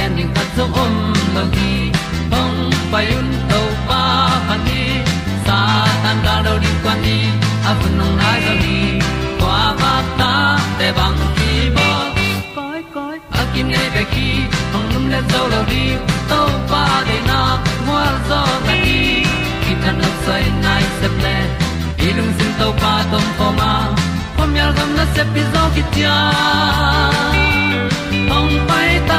pi zo gen zo om lo gi hong pai un to pa pa ni sa tan da do di kwan ni a bu nong nai zo ni kwa ba ta te bang ki bo koi koi a kim nei be ki hong lum le zo lo di to pa de na mo zo ta ni ki tan no sai nai se ple ilung sin to pa tom ko ma. Pom yal gam na se pi zo ki tia hong pai ta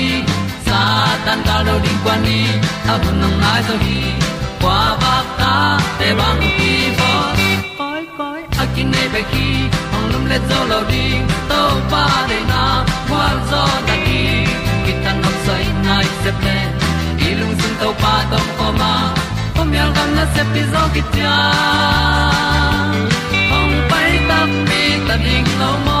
tan cao đâu đi qua đi ta bu nang mai thôi, gi qua ba ta te bang ki bo koi koi a kin nei be ki ong lum le zo lo di to pa de na kwa zo ta ki ki tan nok sai nai se ple i lung sun to pa tom ko ma. Ko myal gam na se pi zo ki tia ong pai ta mi ta ding lo mo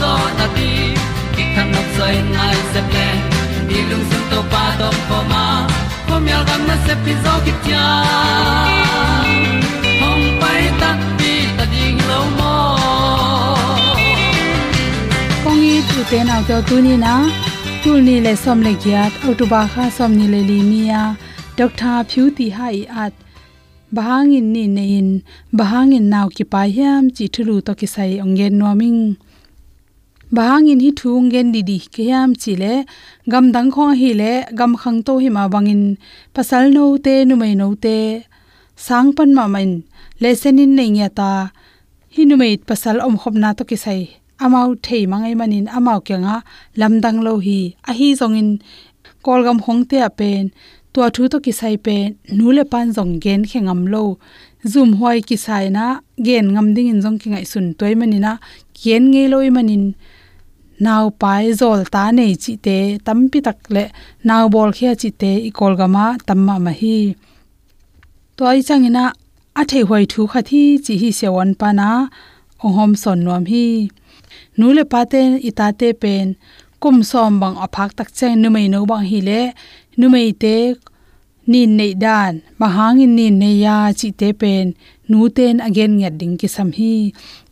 zo na ti ki kan nok sai nai se ple ni lung sun to pa to pa ma. Ko mi al gam na se pi zo ki tia hom pai ta ti ta ding lo mo kong i tu te na te tu ni na tu ni le som le giat autu ba kha som ni le li mi ya doctor phu ti hai at bahangin ni nein bahangin naw ki pa hiam chi thulu to ki sai ongen noming bahangin hi thung gen di di. Ke yam chi le gam dang kho hi le, gam khang to hi ma bangin pasal no te, nu mai no te. Sang pan ma main. Lesson senin nei nya ta. Hi nu mai pasal om khop na to ki sai. Amau thei mangai manin, amau kenga lamdang lo hi. A hi zongin kolgam hongte a pen. Tua thu to ki sai pen. Nule pan zong gen khengam lo. Zoom hoi ki sai na, gen ngam ding in zong ki ngai sun toy manina kien ngei loi manin. नाउ पाइ zol ta ने चिते te तकले नाउ बोल naw चिते इकोल गमा तम्मा i तो tamma ma hi toy changina a thei hoi thu kha thi chi hi sewon pa na ong hom son nom hi nule paten itate pen kum som bang aphak tak che nu mai no bang hi le nu mai te nin nei dan bahangin nin nei ya chi te pen nu ten again ngat ding ki sam hi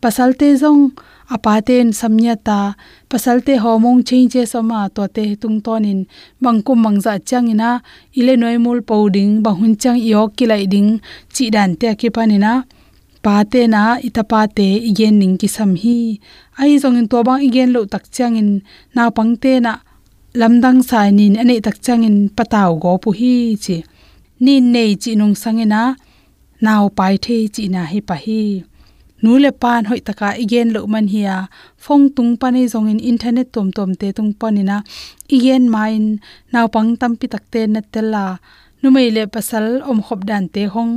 pasalte zong apaten samnyata, pasalte homong change soma to te tung tonin. Mangkum mangza changina ile noimul poding bahun chang yo kilai ding chi dan te ki panina pate na itapate igen ning ki sam hi. Ai zong in to bang igen lo tak changin na pangte na, lamdang sai nin, ane tak changin pataw go pu hi chi. Nin nei chi nong sangena naw pai the chi na hi pa hi nu le pan hoi taka igen lo man hiya phong tung pani zong in internet tom tom te tung panina igen main naw pang tam pi tak te na tela nu mai le pasal om khop dan te hong.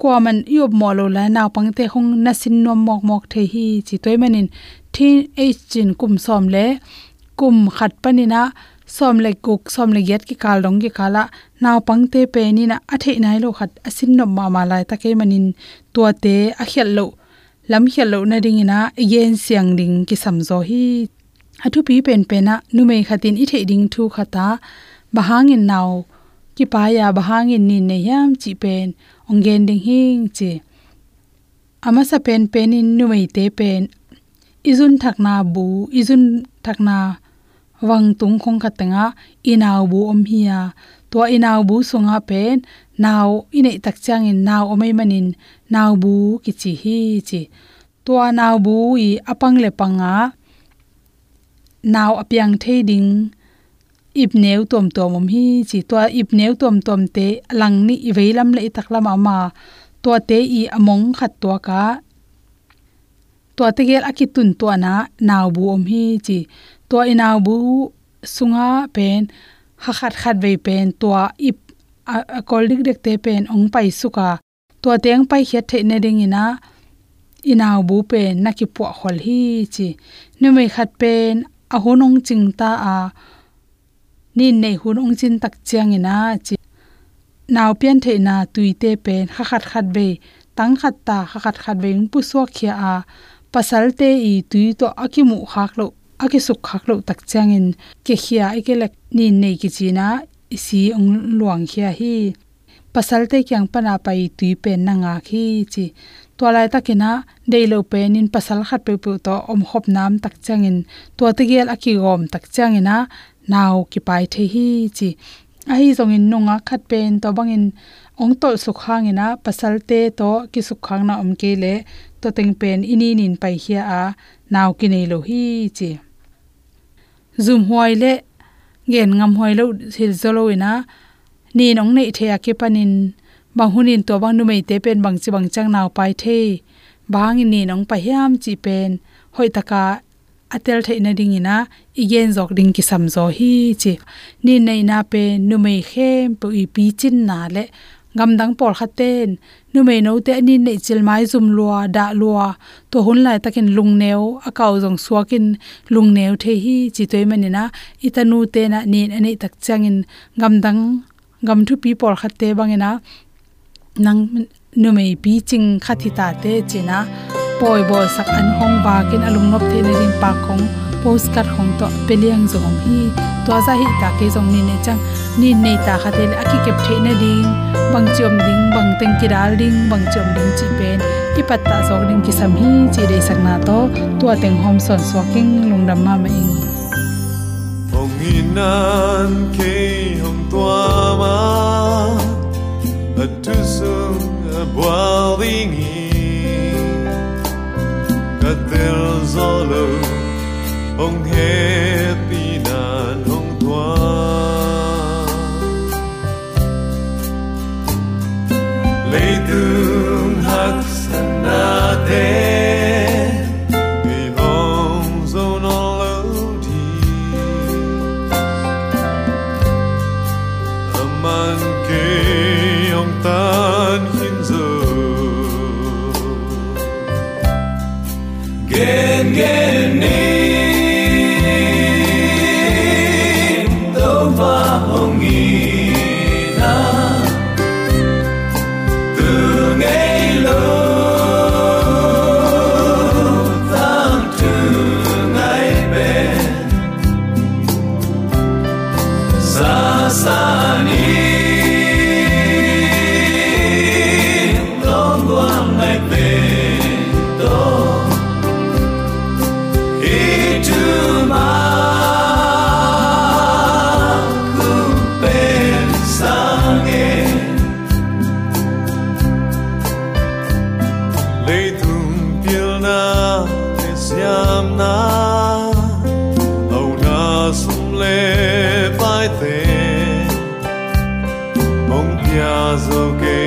Kwa man yob mo lo la naw pang te hong na sin nom mok mok the hi. Chi toy manin thin age chin kum som le. Kum khat panina som le kuk, som le get ki kal dong ki kala. Naw pang te pe ni na. A the nai lo khat asin nom ma ma lai ta ke manin tua te a khel lo lam khel lo na ding ina yen siang ding ki samzo hi athu pi pen pe na nu me khatin i the ding thu khata bahang in naw ki pa ya bahang in ni ne yam chi pen ongen ding hing chi. Ama sa pen pen in nu me te pen izun thakna bu, izun thakna wang tung khong khatenga inaw bu om hiya. To inaw bu sunga pen naw ine tak chang in naw omai manin naw bu ki chi hi chi to naw bu i apang le panga naw apyang the ding ip neu tom tom om hi chi to ip neu tom tom te lang ni i veilam le tak lam ama to te i among khat to ka to te gel akitun to na naw bu om hi chi to inaw bu sunga pen ha khat khat ve pen to ip a kol dik dek te pen ong pai suka ตัวเตียงไปเฮ็ดเทในดิงอินะอินาวบูเป็นนักกิปวขอลฮีจีนี่ไม่ขัดเป็นอาหุนองจิงตาอานี่ในหุนองจินตักเจียงอินะจีนาวเปียนเทนาตุยเตเป็นขัดขัดขัดเบตั้งขัดตาขขัดขัดเบงปุสวกเขียอาปัสลเตอีตุยตัวอักิมุคักโลอากิสุขคักโลตักเจียงอินเกี่เขียไอเกล็กนี่ในกิจีนะอีสีองหลวงเขียฮี te kyang pana pai tui pen na nga khi chi to lai takina deilo pen in pasal khat pe pu to om khop nam tak changin to te gel aki gom tak changina naw ki pai the hi chi a hi zong in nunga khat pen to bangin ong tol su khangina pasal te to ki su khang na om ke le to teng pen ini nin pai hia a naw ki nei lo hi chi zoom hoi le gen ngam hoi lo hil zolo ina ni nong nei the ake panin. Bang hunin to bang nu mei te pen bang chi bang chang naw pai the. Bang ni nong pa hiam chi pen. Hoi taka atel the na ding ina. Igen jok ding ki sam zo hi chi. Ni nei na pe nu mei khem pu i pi chin na le. Ngam dang por khaten nu me no te ani nei chil mai zum lua, da lua. To hun lai takin lung neu akaw jong suakin lung neu the hi chi toy manina itanu te na nin ani tak changin ngam dang gam thu pi por khatte bangena nang nu me pi ching khathita te china poi bo sak an hong ba kin alung nop the ne rim pa khong, postcard khong to peliang zong hi to za hi ta ke zong ni ne chang, ni nei ta kha te aki kep the na ding, bang chom ding, bang teng ki dal ding, bang chom ding chi pen, ki patta zong ding ki sam hi, chi de sak na to to teng hom son so king lung dam ma ma ing hong inan ke hong tua ma a tu sung a boal ding katel zolo hong het pinan hong tua lấy tương hắc gen gen siam na. Au na sum le pai te mong pia zo ke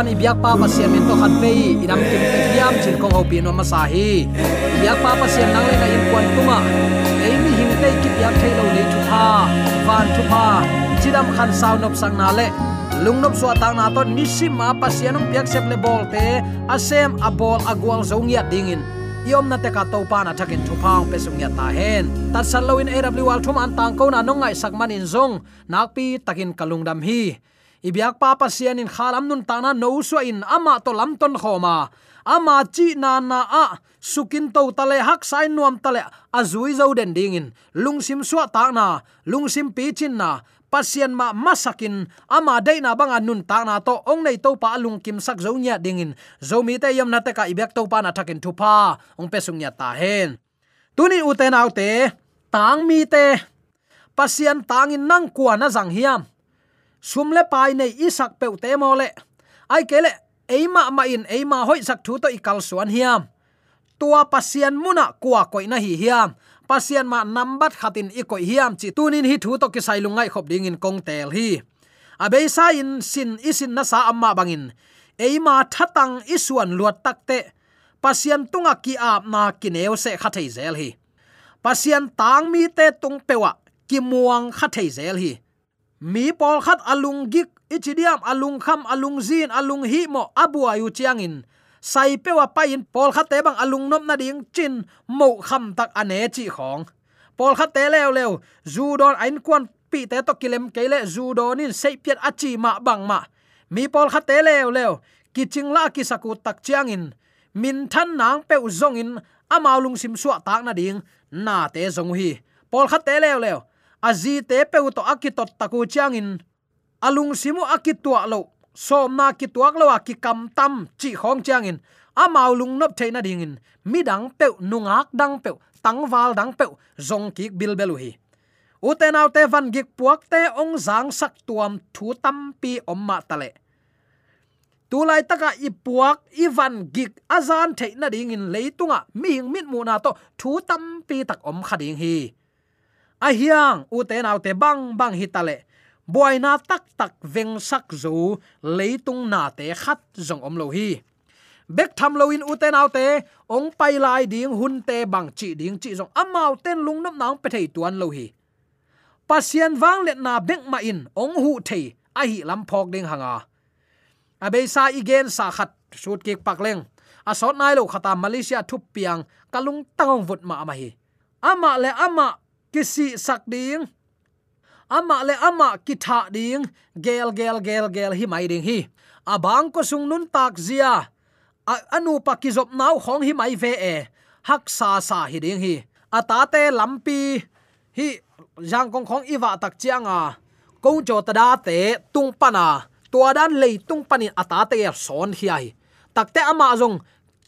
ta pan i biak pa pa sian min to khat pe inam kim te hiam chin kong ho no ma sa hi. Biak pa pa sian nang le na in kwan tuma ei mi hing te ki biak thei lo le chu pha van chu pha chidam khan saw nop sang na le. Lungnop suwa tang na to nisi ma pa sianong biak sep le bol te. Asem a bol agwal zongya dingin iom na te ka to pa na thakin thu phang pe sung ya ta hen. Tat san loin aw wal thum an tang ko na nong ngai sak man in zong. Nak pi takin kalungdam hi ibyak pa pa sian in khalam nun ta na no so in ama to lam ton khoma. Ama chi na na a, sukin to tale hak sai nuam tale azui zo den ding in. Lungsim suwa ta na lungsim pi chin na, pasien ma masakin, ama dei na banga nun ta na to ong nei to pa lung kim sak zo nya dingin zo mi te yam na te ka ibyak to pa na thakin thu pa, ong pesung nya ta hen. Tuni uten autte tang mi te tang tangin nang kwa na jang hiam sumle pai nei isak pe te mo le. Ai kele eima ma in, eima hoi sak thu to ikal suan hiam. Tua pasian muna kwa koi na hi hiam. Pasian ma nambat khatin ikoi hiam chi tunin hi thu to ki sai lungai khop ding in kong tel hi. Abe sa in sin isin na sa amma bangin eima thatang isuan luat takte pasian tunga ki ap na kineu se khathei zel hi. Pasian tang mi te tung pewa, ki muang khathei zel hi mi pol khat alung gik, ichidiam alung kham, alung zin, alung hi mo, abu ayu chiangin. Sai pewa pa in pol khat te bang alung nom na ding, chin, mo kham tak ane chi khong. Pol khat te lew lew zu don ain kwan pi te to kilem kele zu don in sei piat achi ma bang ma. Mi pol khat te lew lew kiching la ki saku tak chiangin. Min than nang pe zong in amaulung sim suwa tak na ding, na te zong hi. Pol khat te lew lew azi te pe to akitot taku changin alung simu akitua lo. Som na kituak lo ki kam tam chi khong changin amau lung nop theina dingin midang pe nungak dang pe tang wal dang pe zong ki bilbelu hi. Uten au te van gik puak te, ong zang sak tuam thu tam pi omma tale tulai taka ipuak ivan gik azan theina dingin leitunga mi mit mu na to, thu tam pi tak om khading hi a hiang u te nau te bang bang hi tale. Boina tak tak veng sak zo leitung na te khat zong om lo hi. Bek tham lo in u te nau te, ong pai lai ding hun te bang chi ding chi zong amao ten lung nam nang pe thei tuan lo hi. Pasian wang let na bek ma in, ong hu thei, a hi lam phok ding hanga. Abe sa igen sa khat shoot kik pak leng. Asot nai lo khata malaysia thup piang, kalung tangong vut ma ma hi. Ama le ama kisi sak ding. Ama le ama kitha ding. Gel gel gel gel, hi mai ding hi. Abang ko sung nun tak zia. Anu pakizop nau khong hi mai ve e. Hak sa sa hi ding hi. Atate lampi hi jang kong khong iwa tak chianga ko cho ta da te tung pana tua dan lei tung panin atate er son hi ai takte ama zong.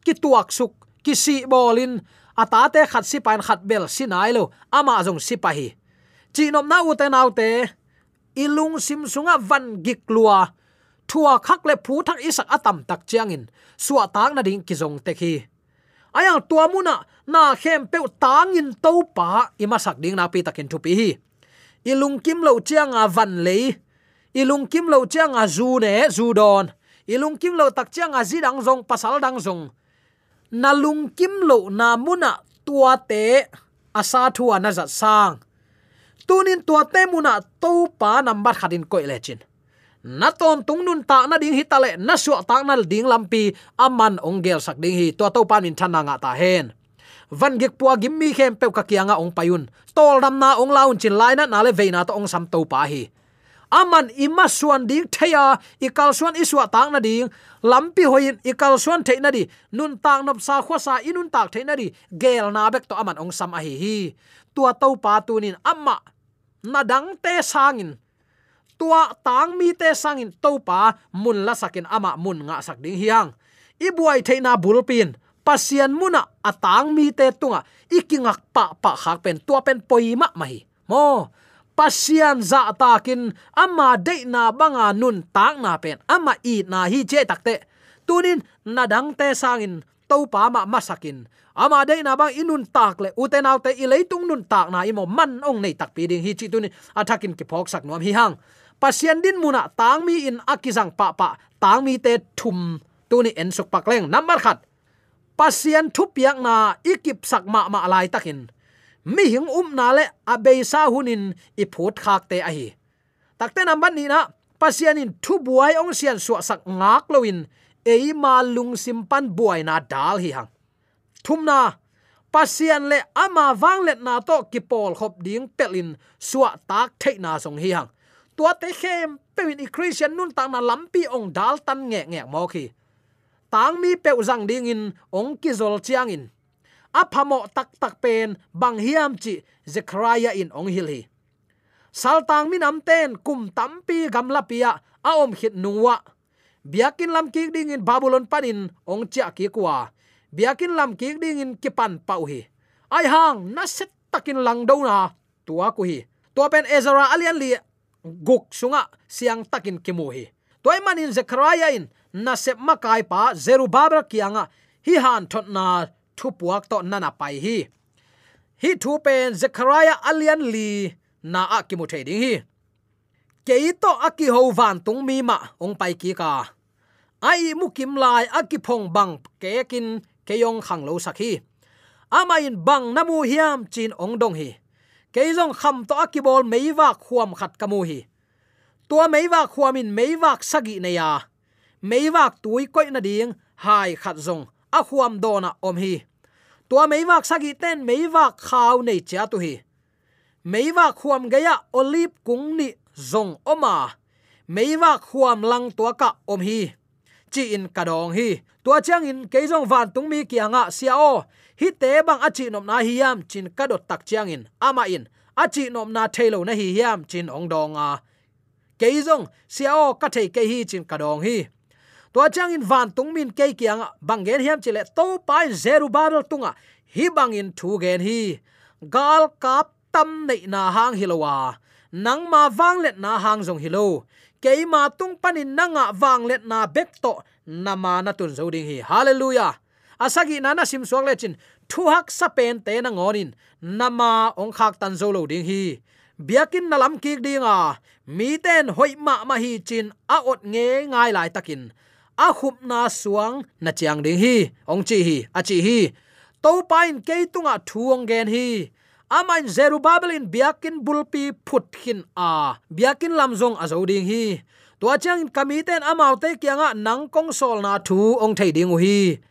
Ki tuak suk. Ki si bolin atate khat si pan khat bel sinai lo, ama jong sipahi. Chinom hi chi nom na u te ilung simsunga van gik lua. Thua khak le phu thak isak atam tak chiangin. Suwa tang na ding kizong te khi. Ayang tua muna na khem pe tangin to pa, ima sak ding na pi takin thu pi hi. Ilung kim lo chianga van le ilung kim lo chianga zu ne, zu don. Ilung kim lo tak chianga zidang zong, pasal dang zong nalung kim lo na muna tua te, asa thua na za sang. Tunin tua te muna to pa number khatin koi lechin na ton tung nun ta na ding hitale na su ta na ding lampi aman ongel sak ding hi to to pan min thana nga ta hen. Van gik pua gimmi khem pe ka kianga ong payun. Tol dam na ong laun chin lai na na le veina to ong sam to pa hi aman ima suan ding theya ikal suan iswa tang na ding lampi hoin ikal suan the na di. Nun tang nop sa khwa sa inun tak the na di. Gel na bek to aman ong sam a hi hi. Tua to pa tunin amma na dang te sangin. Tua tang mi te sangin to pa mun la sakin ama mun nga sak ding hiang. Ibuai theina bulpin pasian muna atang mi te tunga. Ikingak pa pa khak pen tua pen poima mai mo pasian za takin ama de na banga nun tak na pen, ama i na hi che takte tunin nadang te sangin to pa ma masakin. Ama de na bang inun tak le uten autte i leitung nun tak na imo man ong nei tak pi ding hi chi tunin. Athakin ki phok sak nom hi hang. Pasian din muna tang mi in akizang pa pa, tang mi te thum. Tuni en suk pak leng number khat. Pasian thu na ikip sak ma ma lai takin mi hing um na le abe sa hunin i phut khak te a hi. Takte nam ban ni na pasian in thu buai ong sian su sak ngak loin ei ma lung simpan buai na dal hi hang. Thum na pasian le ama wang let na to ki pol khop ding pelin suwa tak thei na song hi hang. Tua te khem pewin i christian nun tang na lampi ong dal tan nge nge mo khi tang mi pe zang ding in ong ki zol chiang in aphamo tak tak pen, bang hiam chi zekraya in ong hil hi. Sal tang mi nam ten, kum tampi gamla pia aom om nuwa. Biakin lam ki ding in babylon panin ong cha ki kwa. Biakin lam ki ding in kipan pau hi. Ai hang, na set takin lang do na, tua ku hi. Tua pen ezra alian li, guk sunga, siang takin kimu hi. Toy manin zekraya in, na sep makai pa zerubabel kianga, hi han thot na thu puak to nana pai hi. Hi thu pen zechariah alian li na a kimu thading hi. Ke to aki ho van tung mi ma, ong pai ki ka. Ai mu kim lai aki phong bang ke kin ke yong khang lo sakhi ama in bang namu hiam chin ong dong hi. Keizong kham to akibol meiwa khuam khat kamu hi. Tua meiwa khuamin meiwa sagi ne ya. Meiwa tui koi na ding, hai khat zong a huam dona om hi. Tua meiwak sagi ten meiwak khaw nei cha tu hi. Meiwak huam gaya olive kung ni zong oma meiwak huam lang tua ka om hi. Chi in kadong hi. Tua chang in keizong van tung mi kianga siao hi te bang achi nom na hiam chin kadot tak chang in. Ama in. Achi nom na thailo na hi hiam chin ong dong a. Keizong siao ka thei ke hi chin kadong hi to chang in van tung min ke kiang bang gen hiam chile to pai zeru barel tunga, hi bang in thu gen hi. Gal kap tam nei na hang hilowa nang ma wang let na hang jong hilo keima tung panin nanga wang let na bek to nama na tun zo ding hi. Hallelujah! Asagi nana sim suak le chin, thu hak sa pen te na ngorin nama ong khak tan zo lo ding hi. Biakin nalam kik dinga mi ten hoi ma ma hi chin, a ot nge ngai lai takin a khup na suang, na chiang ding hi, ong chi hi, a chi hi. To pain ke tunga thuang gen hi. Amain zerubabelin biakin bulpi phuthin a. Biakin lamzong azo ding hi. To chang kamiten amaute kyanga nang kong sol na thu ong thei ding hi.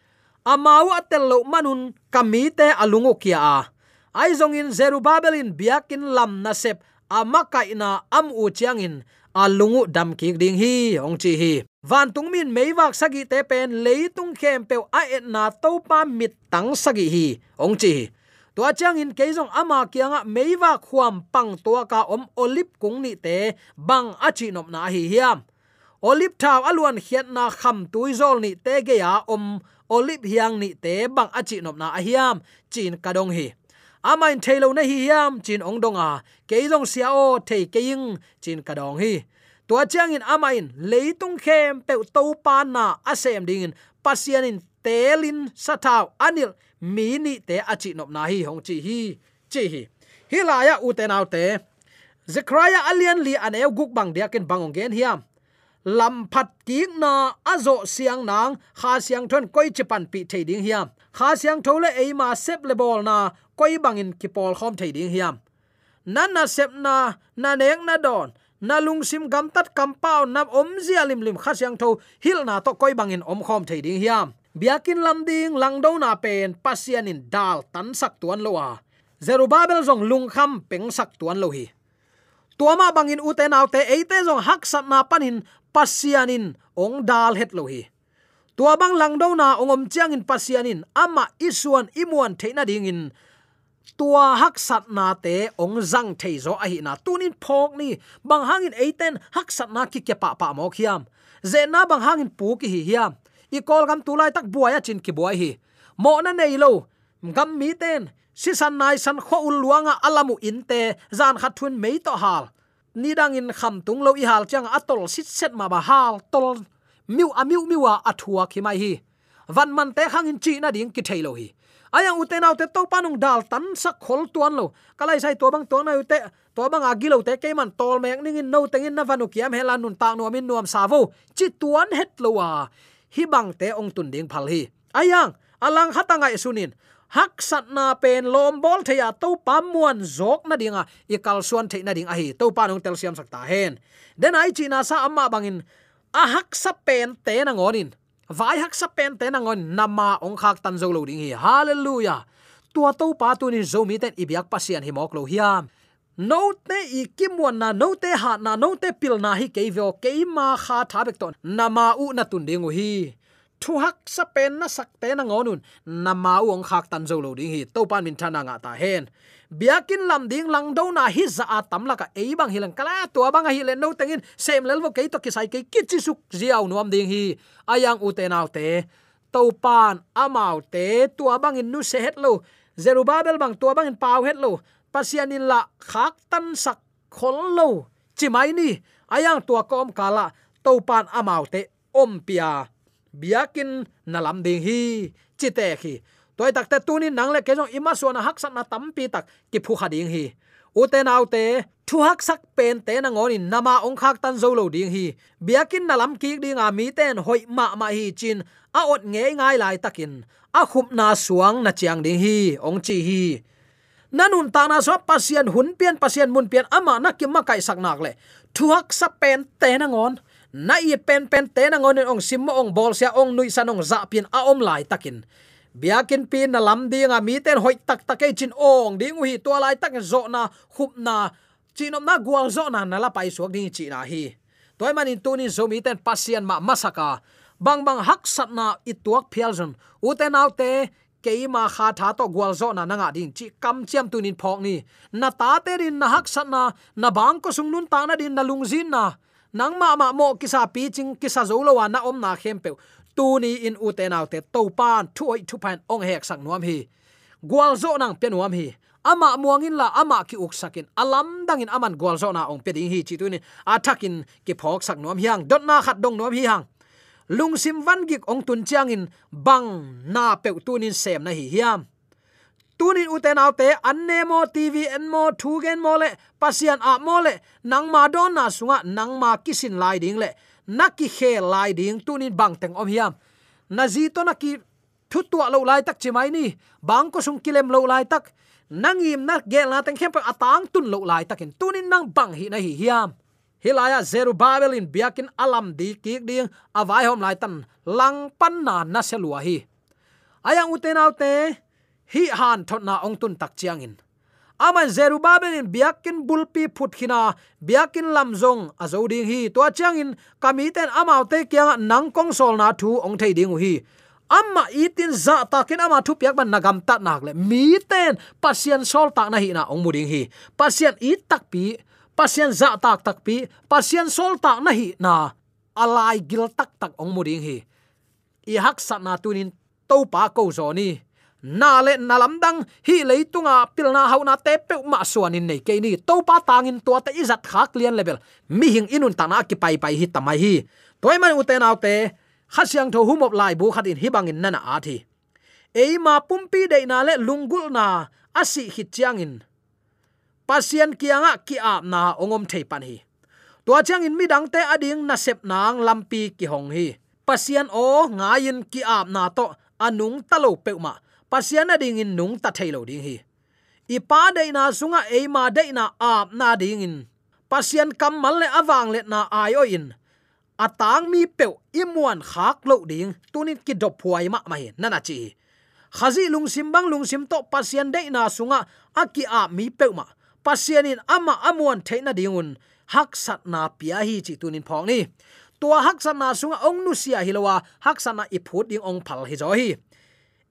Amau atel lo manun kamite alungu kia a. Ai zong in zerubabel in biakin lam na sep amakaina am u chiangin alungu dam ki ding hi, ong chi hi van tung min meiwak sagi te pen leitung khem pe a et na to pa mit tang sagi hi. Ong chi to chang in keizong ama kianga meiwa khuam pang to ka om olip kung ni te bang achi nop na hi hiam. Olip thaw aluan khiat na kham tuizol ni te ge ya om olip hiang ni te bang achi nop na hiam. Chin kadong hi. Amain thailo na hi hiam. Chin ong donga keizong sia o thei keing chin kadong hi tua chiang in amain leitung khem pe to pa na asem ding in. Pasian in telin sathaw anil, mi ni te achi nop na hi, hong chi hi chi hi. Hi la ya, u te nau te. Zechariah alian li an eu guk bang dia ken bangong gen hiam. Lam phat ki na azo siang nang, kha siang thon koi chipan pi thei ding hiam. Kha siang thole e ma sep le bol na, koi bangin ki pol khom thei ding hiam. Nan na sep na na nek na don na lung sim gam tat kam pau nam om zia lim lim kha siang tho, hil na to koi bangin om khom thei ding hiam. Biakin lamding langdo na pen, pasian in dal tan sak tuan loa zerubabel zong lung kham peng sak tuan lo hi. Tuama bangin uten autte eite zong hak sat na panin pasianin ong dal het lo hi. Tua bang langdo na ongom chiang in pasianin ama isuan imuan theina ding in tua hak sat na te ong zang thei zo a hi na. Tunin phok ni, bang hangin eiten hak sat na ki ke pa pa mo khiam. Ze na bang hangin pu ki hi hiam. I kol gam tulai tak buaya chin ki buai hi. Mo na nei lo, gam mi ten, si san nai san kho ul luanga alamu in te, zan khat thun mei to hal. Ni dang in kham tung lo i hal chang atol sit set ma ba hal tol miu amiu miwa athua khi mai hi. Van man te hang in chi na ding ki thailo hi ayang uten autte to panung dal, tan sa khol tuan lo. Kalai sai to bang to na ute to bang agilo te ke man tol mek ning in no tengin na vanu kiam, hela nun ta no min nuam savo chi tuan het lo wa. Hi bang te, ong tun ding phal hi. Ayang alang hatanga sunin hak sat na pen lom bol theya to pamuan zok na dinga. I kal suan the na ding a hi to panung tel siam sakta hen. Den ai chi na sa amma bangin a hak sa pen te na ngonin vai hak sa pen te na ngon nama ong khak tan zo lo ding hi. Hallelujah. Tua to pa tu ni zo mi ten ibyak pasian hi mok lo hiam no te i kimwan na no te ha na no te pil na hi ke vo ke ma kha tha bek ton. Nama u na tun ding hi. Thu hak sa pen na sak te na ngonun nama u ong khak tan zo lo ding hi. To pan min thana nga ta hen biakin lam ding lang do na hi za atam laka e bang hilang kala to bang hi le no tengin sem lel ke to kisai ke kichi suk ziaw nuam ding hi. Ayang u te naw te to pan amau te, tua bang in nu se het lo. Zerubabel bang tua bang in pau het lo. Pasianin la khak tan sak khol lo. Chimai ni, ayang tua kom kala to pan amau te om pia. Biakin nalam ding hi. Chite khi toy tak te tunin nang le ke jong ima suana hak sat na tampi tak ki phu khading hi uten autte thu hak sak pen te na ngoni nama ong khak tan zo lo ding hi biakin nalam ki ding a mi ten hoi ma ma hi chin a ot nge ngai lai takin a khup na suang na chiang ding hi ong chi hi nanun ta na so pasien hun pian pasien mun pian ama na ki ma kai sak nak le thuak sa pen te na ngon na i pen pen te na ngon ong sim ong bol sia ong nui sanong za pian a om lai takin biakin pin na lam dinga, mi ten hoi tak tak e chin ong. Ding hi to lai tak zo na, khup na. Chinom na gwal zo na na la pai suak ding chi na hi. Toy manin tunin zo mi ten pasian ma masaka. Bang bang hak sat na ituak phialjon uten autte keima kha tha to gwal zo na nanga ding. Chi kam chiam tunin phok ni. Na ta te rin na hak sat na na bang ko sung nun ta na din na lungzin na. Nang ma ma mo kisa pi ching, kisa zo lo wa na om na khem pe tu ni in u te nau te to pan thu oi thu pan ong hek sak nuam hi. Gwal zo nang pe nuam hi. Ama muangin la ama ki uk sakin. Alam dangin aman gwal zo na ong pe ding hi chi tu ni. Atakin ki phok sak nuam hiang. Dot na khat dong nuam hi hang. Lung sim van gik ong tun chiang in bang na pe tunin sem na hi hiam. Tunin uten autte annemo tv enmo thugen mole pasian a mole nang ma don na sunga. Nang ma kisin lai ding le naki khe lai ding tunin bang teng om hiam. Na zi to naki thu tua lo lai tak chimai ni. Bang ko sung kilem lo lai tak. Nangim na gel na teng khem pa atang tun lo lai takin tunin nang bang hi na hi hiam. Hilaya zerubabel in biakin alam di ki ding. Avai hom lai tan lang pan na na selua hi. Ayang uten autte hi han thot na ong tun tak chiang in ama zerubabel in biakin bulpi phut khina, biakin lamzong azoding hi to chang in kamiten amaute kyang nang kong sol na thu ong thei ding hi. Amma itin za takin ama thu piak ban nagam ta nak le mi ten pasien sol tak na hi na ong muding hi. Pasien i tak pi, pasien za tak tak pi, pasien sol tak na hi na alai gil tak tak ong muding hi. I hak sat na tunin to pa ko zo ni na le na lam dang, hi leitunga pilna hauna te pe ma suanin nei ke ni. To pa tangin to ta izat khak lian level. Mi hing inun tana ki pai pai hi tamai hi. Toy man uten autte khasyang tho humop lai bu khatin hibangin nana a thi. Eima pumpi de na le lungul na asi hit chiangin pasien kianga ki ap na ongom thei pan hi. Tua chang in midang te ading na sep nang lampi ki hong hi. Pasien o ngayin ki ap na to anung talo peuma pasiana ading in nung ta thailo ding hi. Ipa de na sunga eima de na ap na ding in pasien kamal le awang le na ayo in. Atang mi pe imuan khak lo ding. Tunin ki dop puai ma mai nana chi. Khazi lung simbang lung sim to pasian de na sunga aki a mi pe ma. Pasian in ama amuan theina dingun. Hak sat na pia hi chi tunin phong ni. Tua hak sat na sunga ong nu sia hilowa hak sat na iphut ding ong phal hi zo hi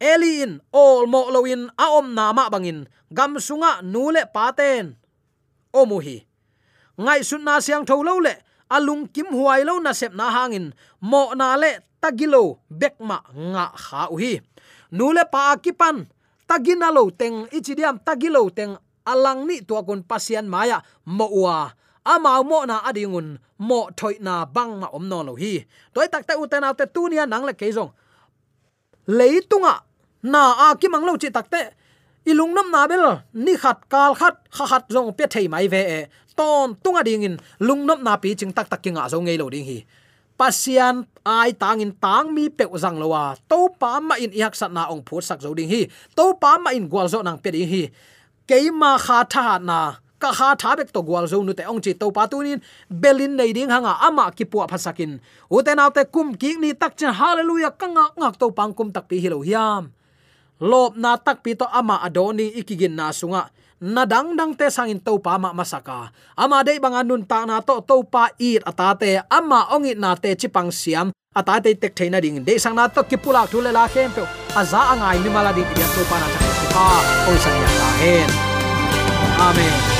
eliin ol all mo loin a om na ma bangin. Gam sunga nule paten omuhi ngai sun na siang tho lo le alung kim huai lo na sep na hangin. Mo na le tagilo bekma nga kha uhi nule pa kipan tagina lo teng ichidiam tagilo teng alang ni tua kun pasian maya mo wa amao mo na adingun mo thoi na bang ma om no lo hi. Toy tak ta uten tu tunia nang le keizong leitunga na a ki mang lo chi takte ilung nam na bel, ni khat kal khat, kha khat jong pe thei mai ve e. Ton tunga ding in, lung nam na pi ching tak tak kinga zo ngei lo ding hi. Pasian ai tang in tang mi pe zang lo wa. To pa ma in yak sat na ong phut sak zo ding hi. To pa ma in gwal zo nang pe ding hi. Keima kha tha na, ka ha tha bek to gwal zo nu te ong chi to pa tunin belin nei ding hanga ama ki pu phasakin uten autte kum ki ni tak chen hallelujah ka ngak ngak to pang kum tak pi hi lo hiam. Lop na tak pi to ama adoni ikigin na sunga na dang te sangin to pa ma masaka. Ama dei bang anun ta na to to pa it atate. Ama ongi na te chipang siam. Atate tek theina ding. De sang na to kipulak thule la khem pe. Aza angai ni mala ding. Ya to pa na cha pa oi sang ya hen. Amen